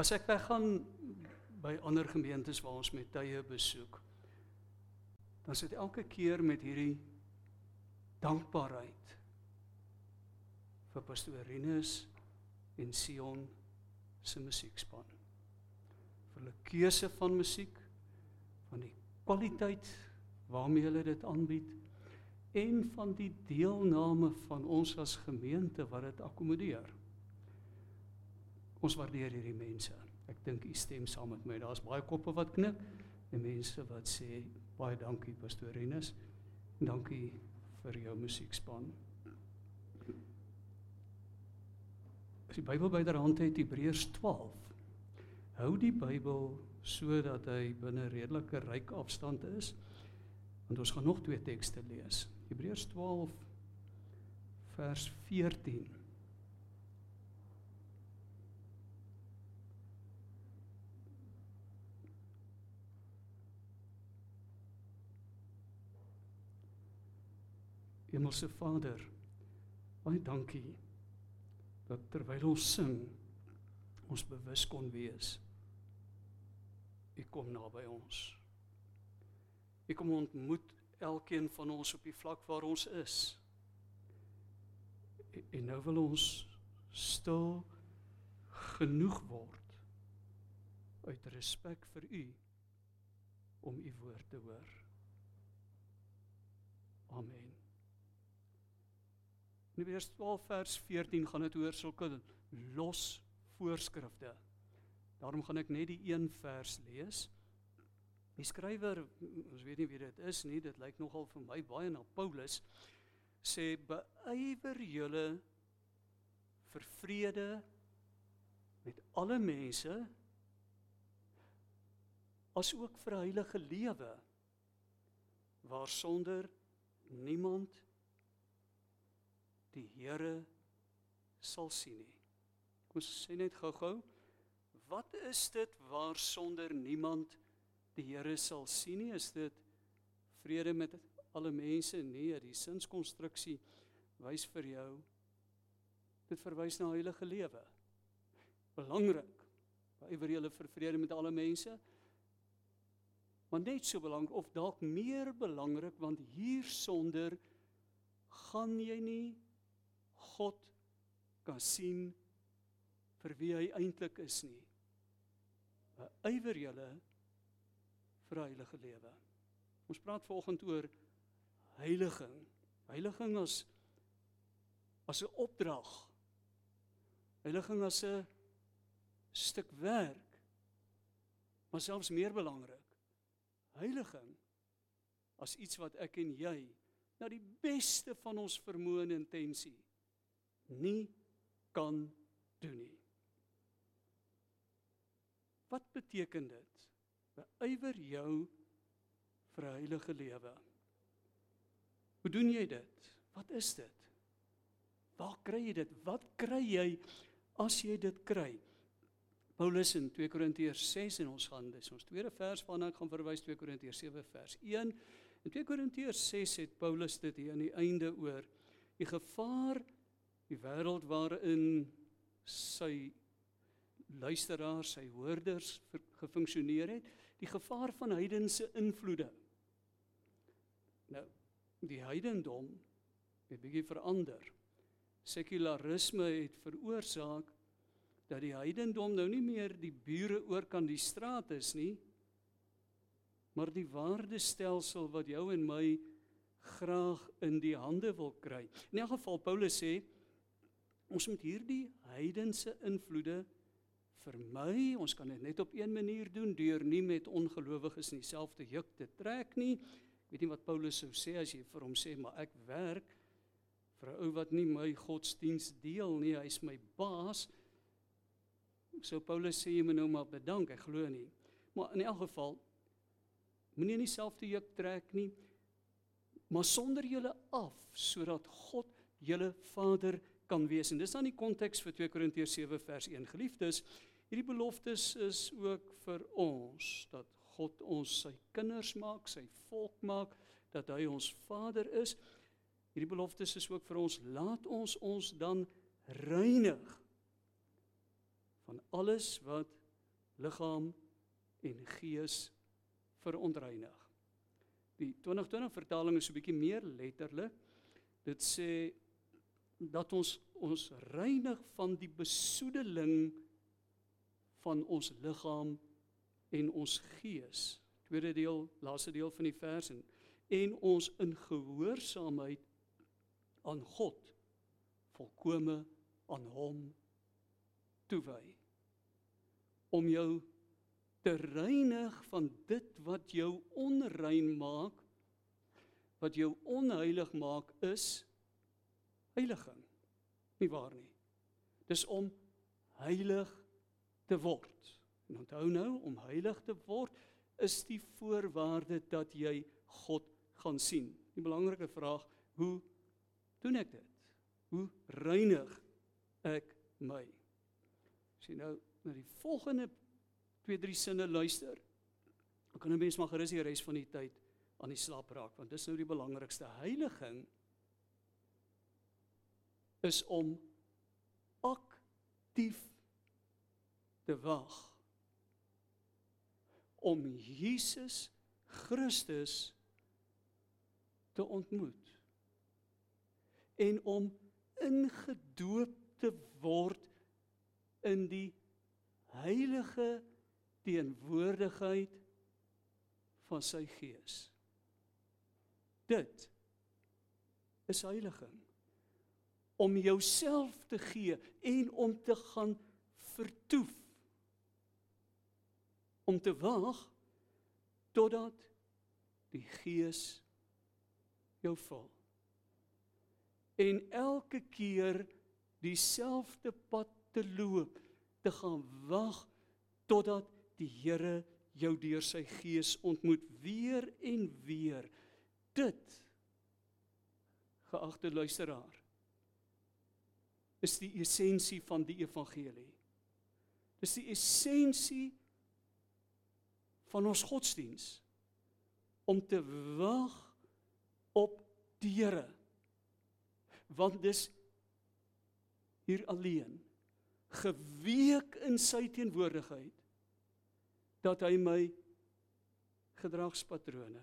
As ek weggaan by ander gemeentes waar ons met tye besoek, dan sit elke keer met hierdie dankbaarheid vir pastorinus en Sion se musiekspan. Vir hulle keuse van musiek, van die kwaliteit waarmee hulle dit aanbied en van die deelname van ons as gemeente wat dit akkommodeer. Ons waardeer hierdie mense. Ek dink u stem saam met my. Daar's baie koppe wat knik en mense wat sê baie dankie pastorinus. Dankie vir jou musiekspan. As die Bybel byderhand het Hebreërs 12. Hou die Bybel sodat hy binne redelike ryk afstand is. Want ons gaan nog twee tekste lees. Hebreërs 12 vers 14. Hemelse Vader, baie dankie dat terwyl ons sing ons bewus kon wees U kom naby ons. U kom ontmoet elkeen van ons op die vlak waar ons is. En nou wil ons stil genoeg word uit respek vir u om u woord te hoor. Amen. In vers 12 vers 14 gaan dit oor sulke los voorskrifte. Daarom gaan ek net die een vers lees. Die skrywer, ons weet nie wie dit is nie, dit lyk nogal vir my baie na Paulus sê beywer julle vir vrede met alle mense as ook vir heilige lewe waarsonder niemand die Here sal sien nie. Kom sê net gou-gou, wat is dit waarsonder niemand die Here sal sien nie? Is dit vrede met alle mense? Nee, die sinskonstruksie wys vir jou dit verwys na heilige lewe. Belangrik. Bywer jy vir vrede met alle mense? Maar net so belangrik of dalk meer belangrik want hiersonder gaan jy nie God kan sien vir wie hy eintlik is nie. Ywer julle vir heilige lewe. Ons praat vanoggend oor heiliging. Heiliging as as 'n opdrag. Heiliging as 'n stuk werk. Maar selfs meer belangrik, heiliging as iets wat ek en jy na die beste van ons vermoë en intensie nie kan doen nie. Wat beteken dit? Beywer jou vir 'n heilige lewe. Hoe doen jy dit? Wat is dit? Waar kry jy dit? Wat kry jy as jy dit kry? Paulus in 2 Korintiërs 6 en ons gaan dis ons tweede vers waarna ek gaan verwys 2 Korintiërs 7 vers 1. In 2 Korintiërs 6 het Paulus dit hier aan die einde oor die gevaar die wêreld waarin sy luisteraars, sy hoorders gefunksioneer het, die gevaar van heidense invloede. Nou, die heidendom het bietjie verander. Sekularisme het veroorsaak dat die heidendom nou nie meer die bure oor kan die straat is nie, maar die waardestelsel wat jou en my graag in die hande wil kry. In elk geval Paulus sê Ons moet hierdie heidense invloede vermy. Ons kan dit net op een manier doen deur nie met ongelowiges in dieselfde juk te trek nie. Ek weet nie wat Paulus sou sê as jy vir hom sê maar ek werk vir 'n ou wat nie my godsdiens deel nie. Hy's my baas. So Paulus sê jy moet nou maar bedank. Ek glo nie. Maar in elk geval moenie in dieselfde juk trek nie. Maar sonder julle af sodat God julle Vader kan wees. En dis dan die konteks vir 2 Korintiërs 7 vers 1. Geliefdes, hierdie beloftes is ook vir ons dat God ons sy kinders maak, sy volk maak, dat hy ons Vader is. Hierdie beloftes is ook vir ons laat ons ons dan reinig van alles wat liggaam en gees verontreinig. Die 2020 vertaling is 'n bietjie meer letterlik. Dit sê dat ons ons reinig van die besoedeling van ons liggaam en ons gees. Tweede deel, laaste deel van die vers en en ons in gehoorsaamheid aan God volkome aan hom toewy om jou te reinig van dit wat jou onrein maak wat jou onheilig maak is heiliging nie waar nie? Dis om heilig te word. En onthou nou om heilig te word is die voorwaarde dat jy God gaan sien. Die belangrike vraag hoe doen ek dit? Hoe reinig ek my? Sien nou na die volgende twee drie sinne luister. Dan kan 'n mens maar gerus die res van die tyd aan die slaap raak want dis nou die belangrikste. Heiliging is om aktief te wag om Jesus Christus te ontmoet en om ingedoop te word in die heilige teenwoordigheid van sy gees. Dit is heiliging om jouself te gee en om te gaan vertoef om te wag totdat die gees jou vul en elke keer dieselfde pad te loop te gaan wag totdat die Here jou deur sy gees ontmoet weer en weer. Dit geagte luisteraar is die essensie van die evangelie. Dis die essensie van ons godsdiens om te wag op die Here. Want dis hier alleen geweek in sy teenwoordigheid dat hy my gedragspatrone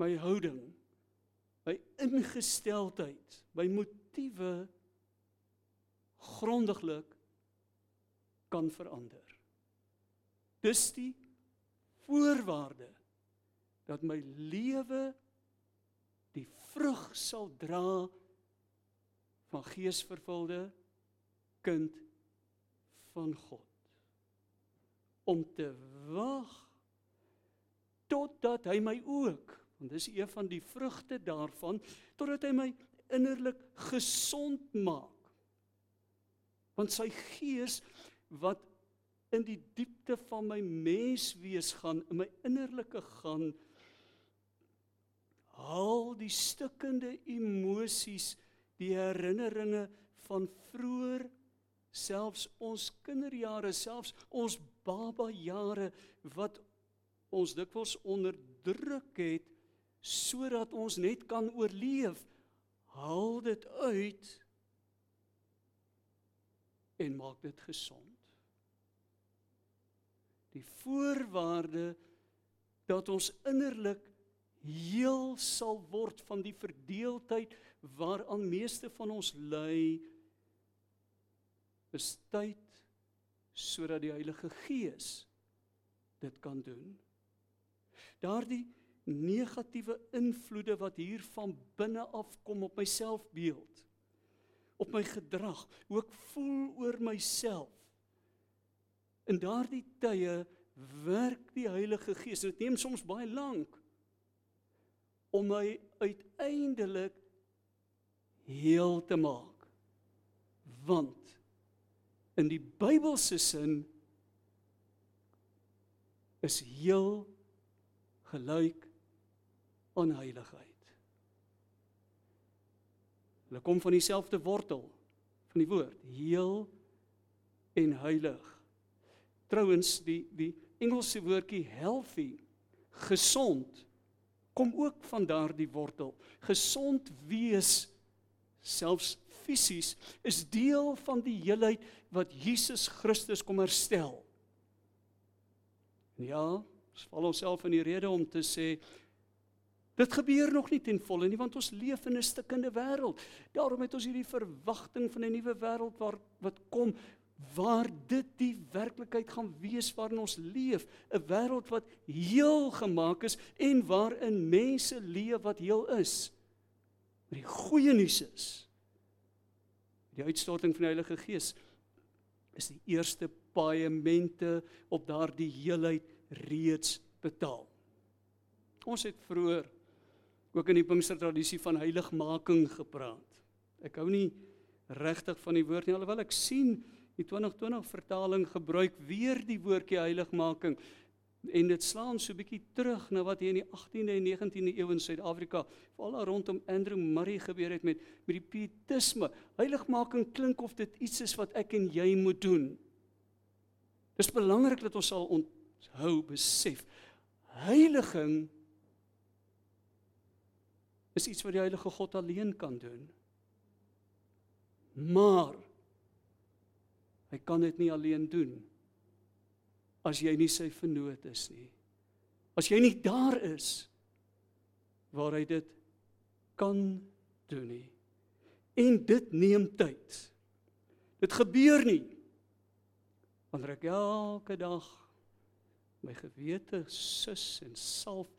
my houding my ingesteldheid my motiewe grondiglik kan verander. Dis die voorwaarde dat my lewe die vrug sal dra van geesvervulde kind van God. Om te wag totdat hy my ook want dis een van die vrugte daarvan totdat hy my innerlik gesond maak. Want sy gees wat in die diepte van my menswees gaan in my innerlike gaan al die stikkende emosies die herinneringe van vroeër selfs ons kinderjare, selfs ons baba jare wat ons dikwels onderdruk het sodat ons net kan oorleef, haal dit uit en maak dit gesond. Die voorwaarde dat ons innerlik heel sal word van die verdeeldheid waaraan meeste van ons ly is tyd sodat die Heilige Gees dit kan doen. Daardie negatiewe invloede wat hier van binne af kom op my selfbeeld, op my gedrag, hoe ek voel oor myself. In daardie tye werk die Heilige Gees. Dit neem soms baie lank om my uiteindelik heel te maak. Want in die Bybelse sin is heel gelyk aan heiligheid. Hulle kom van dieselfde wortel van die woord, heel en heilig. Trouwens die die Engelse woordjie healthy, gesond kom ook van daardie wortel. Gesond wees selfs fisies is deel van die heelheid wat Jesus Christus kom herstel. Ja, ons val onsself in die rede om te sê dit gebeur nog nie ten volle nie want ons leef in 'n stikkende wêreld. Daarom het ons hierdie verwagting van 'n nuwe wêreld waar wat kom waar dit die werklikheid gaan wees waarin ons leef, 'n wêreld wat heel gemaak is en waarin mense leef wat heel is. Maar die goeie nuus is die uitstorting van die Heilige Gees is die eerste paemente op daardie heelheid reeds betaal. Ons het vroeër ook in die Pinkster tradisie van heiligmaking gepraat. Ek hou nie regtig van die woord nie alhoewel ek sien Die 2020 vertaling gebruik weer die woordjie heiligmaking en dit slaan so 'n bietjie terug na wat hier in die 18de en 19de eeu in Suid-Afrika veral rondom Andrew Murray gebeur het met met die pietisme. Heiligmaking klink of dit iets is wat ek en jy moet doen. Dis belangrik dat ons sal onthou besef heiliging is iets wat die heilige God alleen kan doen. Maar Hy kan dit nie alleen doen as jy nie sy vernoot is nie. As jy nie daar is waar hy dit kan doen nie. En dit neem tyd. Dit gebeur nie wanneer ek elke dag my gewete sus en salf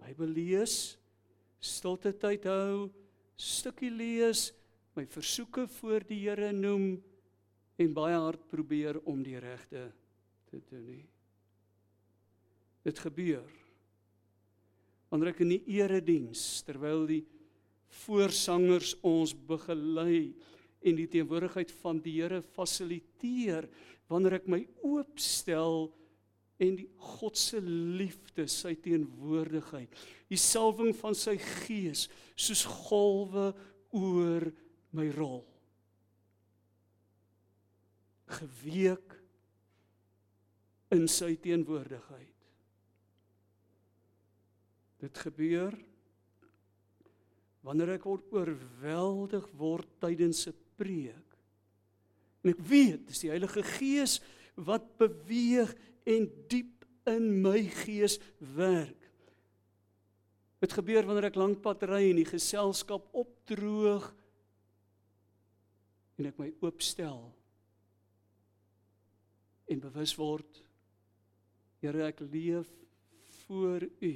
Bybel lees, stilte tyd hou, stukkie lees, my versoeke voor die Here noem en baie hard probeer om die regte te doen nie. Dit gebeur. Wanneer ek in die erediens terwyl die voorsangers ons begelei en die teenwoordigheid van die Here fasiliteer, wanneer ek my oopstel en die God se liefde, sy teenwoordigheid, die salwing van sy gees soos golwe oor my rol geweek in sy teenwoordigheid. Dit gebeur wanneer ek word oorweldig word tydens 'n preek. En ek weet, dis die Heilige Gees wat beweeg en diep in my gees werk. Dit gebeur wanneer ek lank pad ry en die geselskap opdroog en ek my oopstel en bewus word Here ek leef voor U.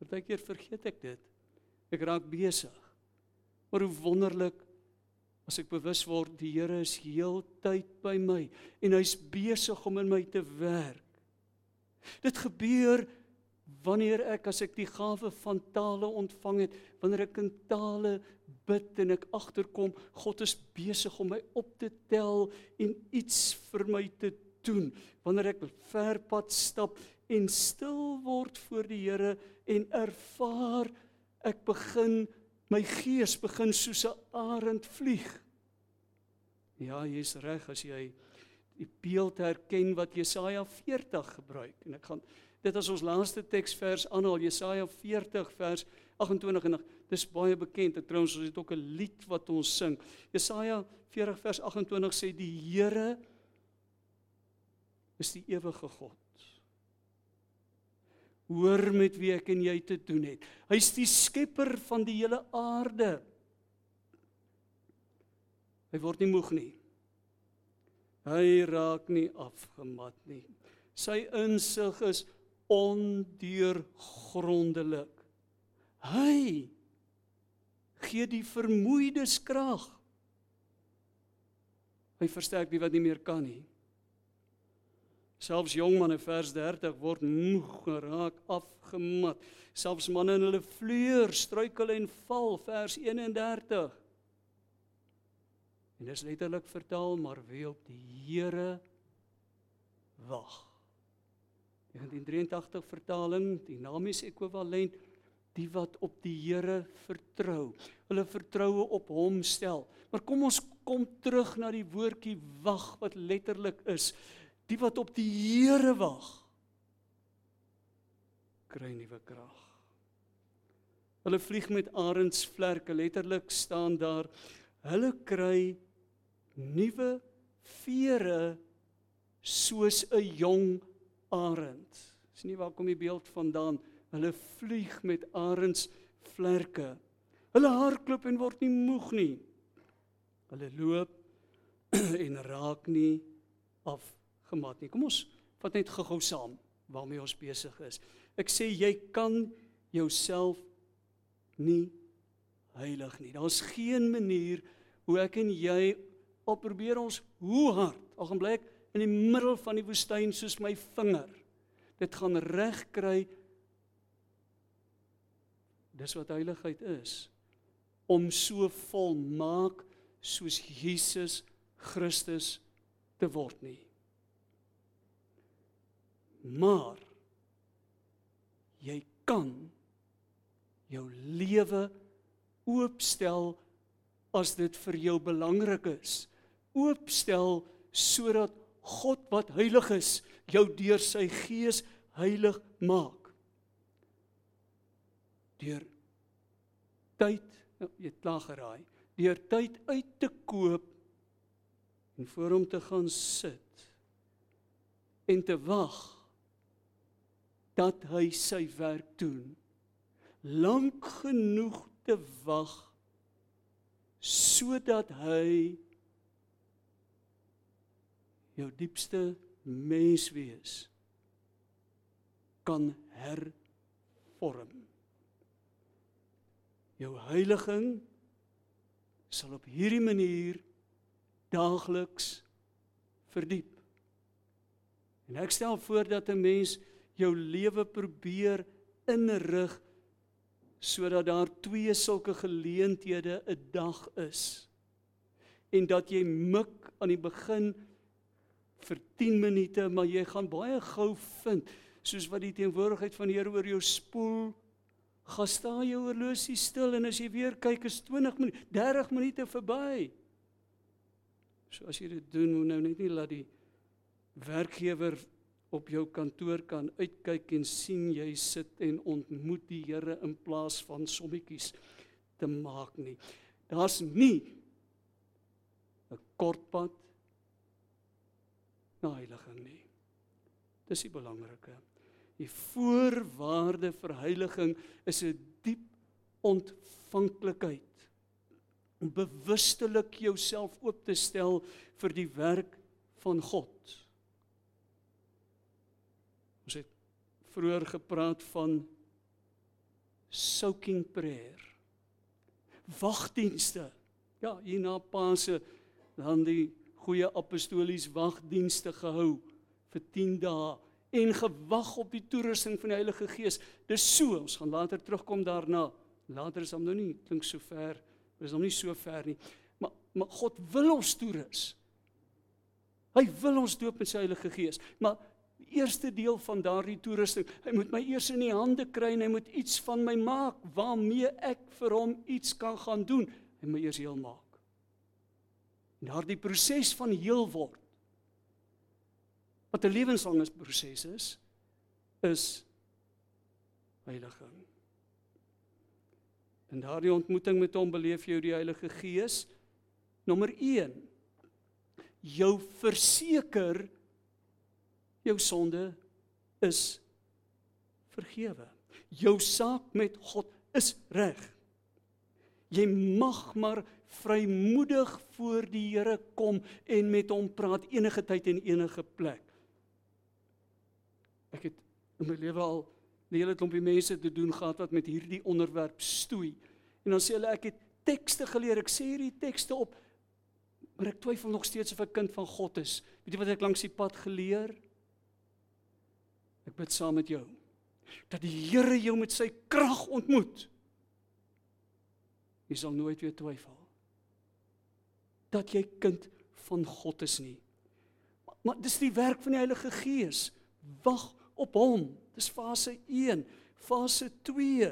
Partykeer vergeet ek dit. Ek raak besig. Maar hoe wonderlik as ek bewus word die Here is heeltyd by my en hy's besig om in my te werk. Dit gebeur wanneer ek as ek die gawe van tale ontvang het, wanneer ek in tale bid en ek agterkom God is besig om my op te tel en iets vir my te doen wanneer ek ver pad stap en stil word voor die Here en ervaar ek begin my gees begin soos 'n arend vlieg ja jy's reg as jy die beeld herken wat Jesaja 40 gebruik en ek gaan dit as ons laaste teksvers aanhaal Jesaja 40 vers 28 en dis baie bekend. Ek trouens ons het ook 'n lied wat ons sing. Jesaja 40 vers 28 sê die Here is die ewige God. Hoor met wie ek en jy te doen het. Hy's die skepper van die hele aarde. Hy word nie moeg nie. Hy raak nie afgemat nie. Sy insig is ondeurgrondelik. Hy gee die vermoeides krag. Hy versterk die wat nie meer kan nie. Selfs jong manne vers 30 word moeg geraak, afgemat. Selfs manne in hulle vleuer struikel en val vers 31. En dis letterlik vertaal maar wie op die Here wag. 1983 vertaling, dinamies ekwivalent die wat op die Here vertrou. Hulle vertroue op hom stel. Maar kom ons kom terug na die woordjie wag wat letterlik is Die wat op die Here wag, kry nuwe krag. Hulle vlieg met arendsvlerke, letterlik staan daar hulle kry nuwe vere soos 'n jong arend. Dis nie waar kom die beeld vandaan? Hulle vlieg met arends vlerke. Hulle hardloop en word nie moeg nie. Hulle loop en raak nie afgemat nie. Kom ons vat net gou-gou saam waarmee ons besig is. Ek sê jy kan jouself nie heilig nie. Daar's geen manier hoe ek en jy al probeer ons hoe hard al gaan bly ek in die middel van die woestyn soos my vinger dit gaan reg kry dis wat heiligheid is om so volmaak soos Jesus Christus te word nie maar jy kan jou lewe oopstel as dit vir jou belangrik is. Oopstel sodat God wat heilig is jou deur sy gees heilig maak. Deur tyd nou, jy het klaar geraai. Deur tyd uit te koop en voor hom te gaan sit en te wag dat hy sy werk doen lank genoeg te wag sodat hy jou diepste mens wees kan hervorm. Jou heiliging sal op hierdie manier daagliks verdiep. En ek stel voor dat 'n mens jou lewe probeer inrig sodat daar twee sulke geleenthede 'n dag is. En dat jy mik aan die begin vir 10 minute, maar jy gaan baie gou vind soos wat die teenwoordigheid van die Here oor jou spoel. Gaan staan jou horlosie stil en as jy weer kyk is 20 minute, 30 minute verby. So as jy dit doen, moet nou net nie laat die werkgewer op jou kantoor kan uitkyk en sien jy sit en ontmoet die Here in plaas van sommetjies te maak nie. Daar's nie 'n kort pad na heiliging nie. Dis die belangrike. Die voorwaarde vir heiliging is 'n diep ontvanklikheid om bewustelik jouself oop te stel vir die werk van God. Ons het vroeër gepraat van soaking prayer. Wagdienste. Ja, hier na Paase dan die goeie apostolies wagdienste gehou vir 10 dae en gewag op die toerusting van die Heilige Gees. Dis so, ons gaan later terugkom daarna. Later is hom nou nie klink so ver, is hom nie so ver nie. Maar maar God wil ons toerus. Hy wil ons doop met sy Heilige Gees. Maar eerste deel van daardie toerusting, hy moet my eers in die hande kry en hy moet iets van my maak waarmee ek vir hom iets kan gaan doen. Hy moet eers heel maak. En daardie proses van heel word wat 'n lewenslange proses is, is heiliging. En daardie ontmoeting met hom beleef jy die Heilige Gees nommer 1 jou verseker jou sonde is vergewe. Jou saak met God is reg. Jy mag maar vrymoedig voor die Here kom en met hom praat enige tyd en enige plek. Ek het in my lewe al 'n hele klompie mense te doen gehad wat met hierdie onderwerp stoei. En dan sê hulle ek het tekste geleer. Ek sê hierdie tekste op maar ek twyfel nog steeds of ek kind van God is. Weet jy wat ek langs die pad geleer? Ek bid saam met jou dat die Here jou met sy krag ontmoet. Jy sal nooit weer twyfel dat jy kind van God is nie. Maar, maar dis die werk van die Heilige Gees. Wag op hom. Dis fase 1. Fase 2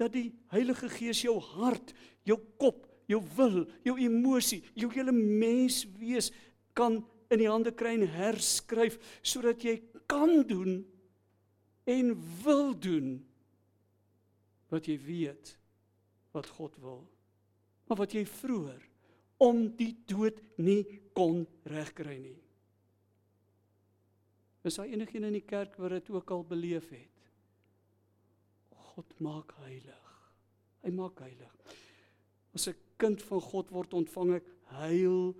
dat die Heilige Gees jou hart, jou kop, jou wil, jou emosie, jou hele mens wees kan in die hande kry en herskryf sodat jy kan doen en wil doen wat jy weet wat God wil. Maar wat jy vroeër om die dood nie kon regkry nie. Is daar enigiemand in die kerk wat dit ook al beleef het? God maak heilig. Hy maak heilig. As 'n kind van God word ontvang ek heil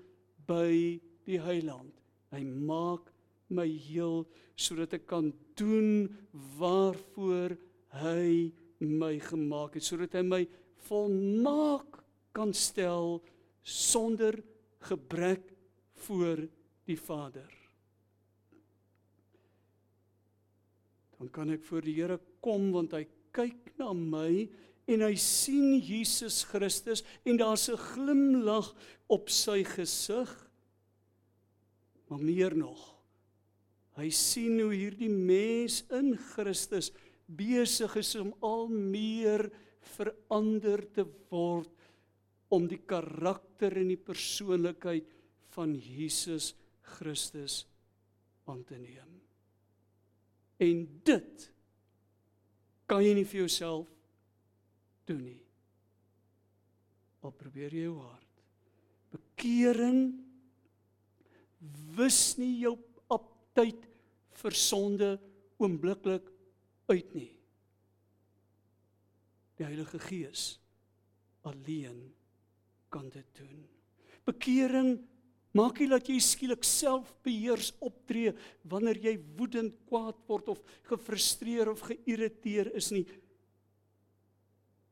by die heiland. Hy maak my heel sodat ek kan doen waarvoor hy my gemaak het sodat hy my volmaak kan stel sonder gebrek voor die Vader. Dan kan ek voor die Here kom want hy kyk na my en hy sien Jesus Christus en daar's 'n glimlag op sy gesig. Maar meer nog, hy sien hoe hierdie mens in Christus besig is om al meer verander te word om die karakter en die persoonlikheid van Jesus Christus aan te neem. En dit kan jy nie vir jouself doen nie. Al probeer jy jou hart. Bekering wis nie jou aptyd vir sonde oombliklik uit nie. Die Heilige Gees alleen kan dit doen. Bekering maak nie dat jy skielik selfbeheers optree wanneer jy woedend, kwaad word of gefrustreer of geïrriteer is nie.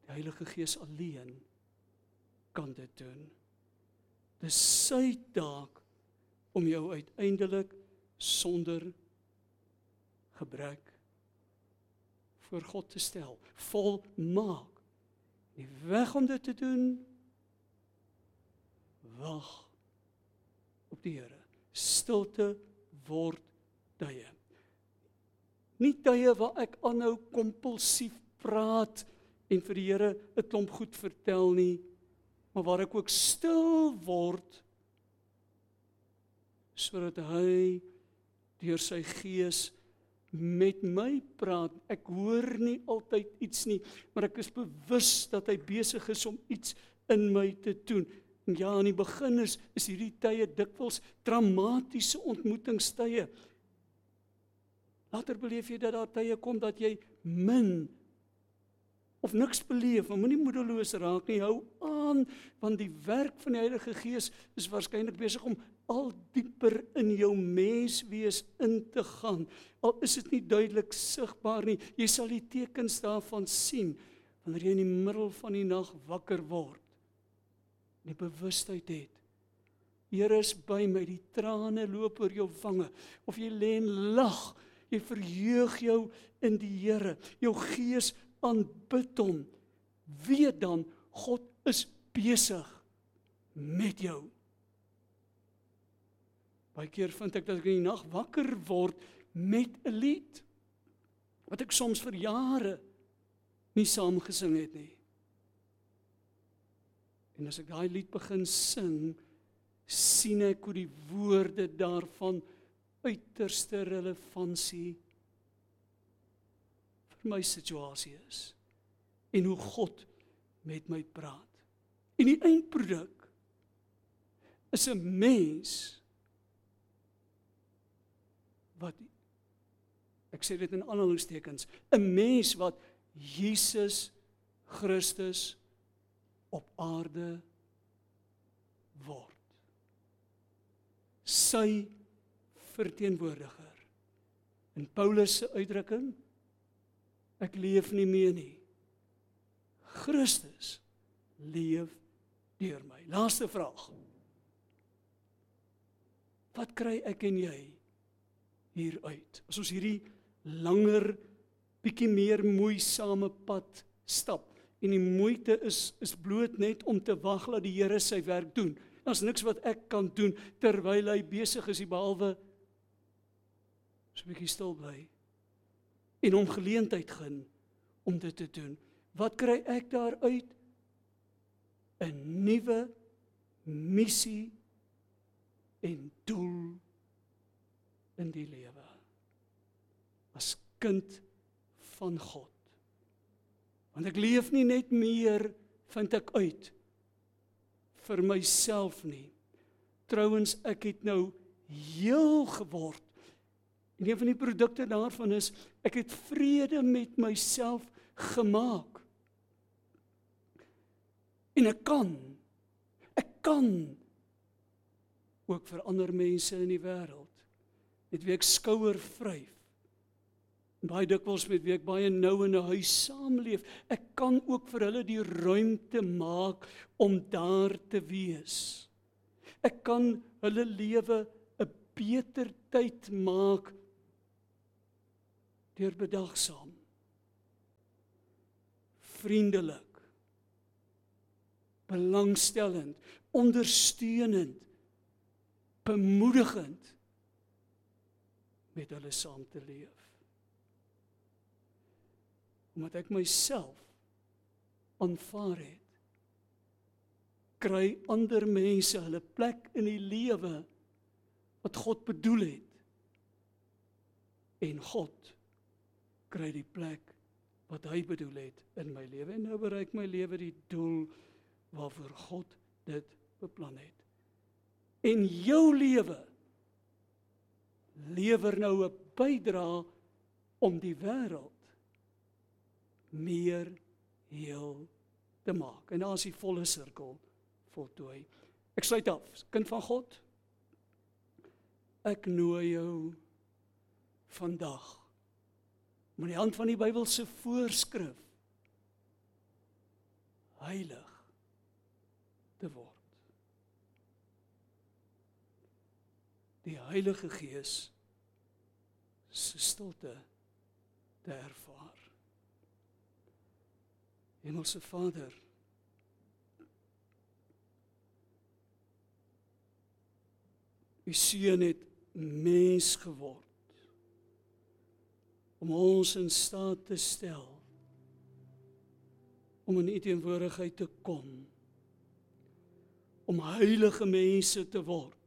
Die Heilige Gees alleen kan dit doen. Dis sy taak om jou uiteindelik sonder gebrek voor God te stel, volmaak. Die weg om dit te doen wag op die Here. Stilte word tye. Nie tye waar ek aanhou kompulsief praat en vir die Here 'n klomp goed vertel nie, maar waar ek ook stil word sodat hy deur sy gees met my praat. Ek hoor nie altyd iets nie, maar ek is bewus dat hy besig is om iets in my te doen. En ja, aan die begin is, is hierdie tye dikwels dramatiese ontmoetingstye. Later beleef jy dat daar tye kom dat jy min of niks beleef, maar moenie moedeloos raak nie. Hou aan want die werk van die Heilige Gees is waarskynlik besig om al dieper in jou menswees in te gaan. Al is dit nie duidelik sigbaar nie, jy sal die tekens daarvan sien wanneer jy in die middel van die nag wakker word. Die bewustheid het. Here is by my, die trane loop oor jou wange of jy lê en lag, jy verheug jou in die Here. Jou gees aanbid hom, weet dan God is besig met jou. Baie keer vind ek dat ek in die nag wakker word met 'n lied wat ek soms vir jare nie saam gesing het nie. En as ek daai lied begin sing, sien ek hoe die woorde daarvan uiterste relevantie vir my situasie is en hoe God met my praat. En die eindproduk is 'n mens wat ek sê dit in aanhalingstekens, 'n mens wat Jesus Christus op aarde word. Sy verteenwoordiger. In Paulus se uitdrukking Ek leef nie meer nie. Christus leef deur my. Laaste vraag. Wat kry ek en jy hier uit? As ons hierdie langer bietjie meer moeisame pad stap en die moeite is is bloot net om te wag dat die Here sy werk doen. Daar's niks wat ek kan doen terwyl hy besig is behalwe so 'n bietjie stil bly en hom geleentheid gun om dit te doen. Wat kry ek daaruit? 'n Nuwe missie en doel in die lewe. As kind van God. Want ek leef nie net meer vind ek uit vir myself nie. Trouwens, ek het nou heel geword. En een van die produkte daarvan is ek het vrede met myself gemaak. En ek kan ek kan ook vir ander mense in die wêreld met wie ek skouer vryf. Baie dikwels met wie ek baie nou in 'n huis saamleef, ek kan ook vir hulle die ruimte maak om daar te wees. Ek kan hulle lewe 'n beter tyd maak deur bedagsaam vriendelik belangstellend ondersteunend bemoedigend met hulle saam te leef. Omdat ek myself aanvaar het kry ander mense hulle plek in die lewe wat God bedoel het. En God kry die plek wat hy bedoel het in my lewe. En nou bereik my lewe die doel waarvoor God dit beplan het. En jou lewe lewer nou 'n bydrae om die wêreld meer heel te maak. En dan is die volle sirkel voltooi. Ek sluit af. Kind van God, ek nooi jou vandag om aan die hand van die Bybel se voorskrif heilig te word. Die Heilige Gees se stilte te ervaar. Hemelse Vader, U seun het mens geword om ons in staat te stel om in u teenwoordigheid te kom om heilige mense te word.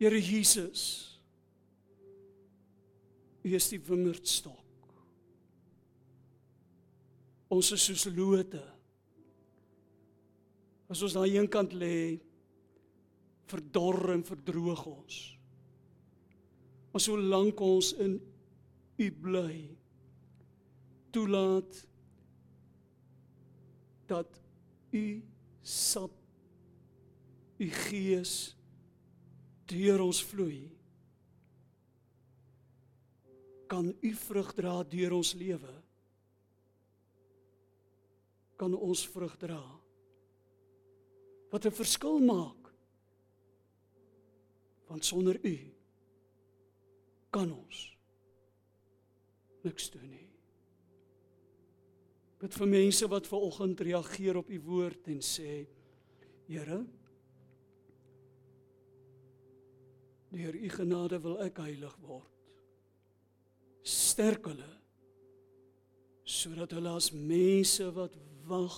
Here Jesus, U is die wingerdstok. Ons is soos lote. As ons daai een kant lê, verdor en verdroog ons. Maar solank ons in U bly, toelaat dat U sap u gees deur ons vloei kan u vrug dra deur ons lewe? Kan ons vrug dra? Wat 'n verskil maak want sonder u kan ons niks doen nie. Bid vir mense wat ver oggend reageer op u woord en sê Here deur u genade wil ek heilig word sterk hulle sodat hulle as mense wat wag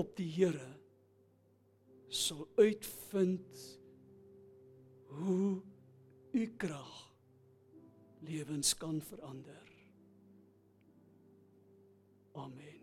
op die Here sal uitvind hoe u krag lewens kan verander Amen.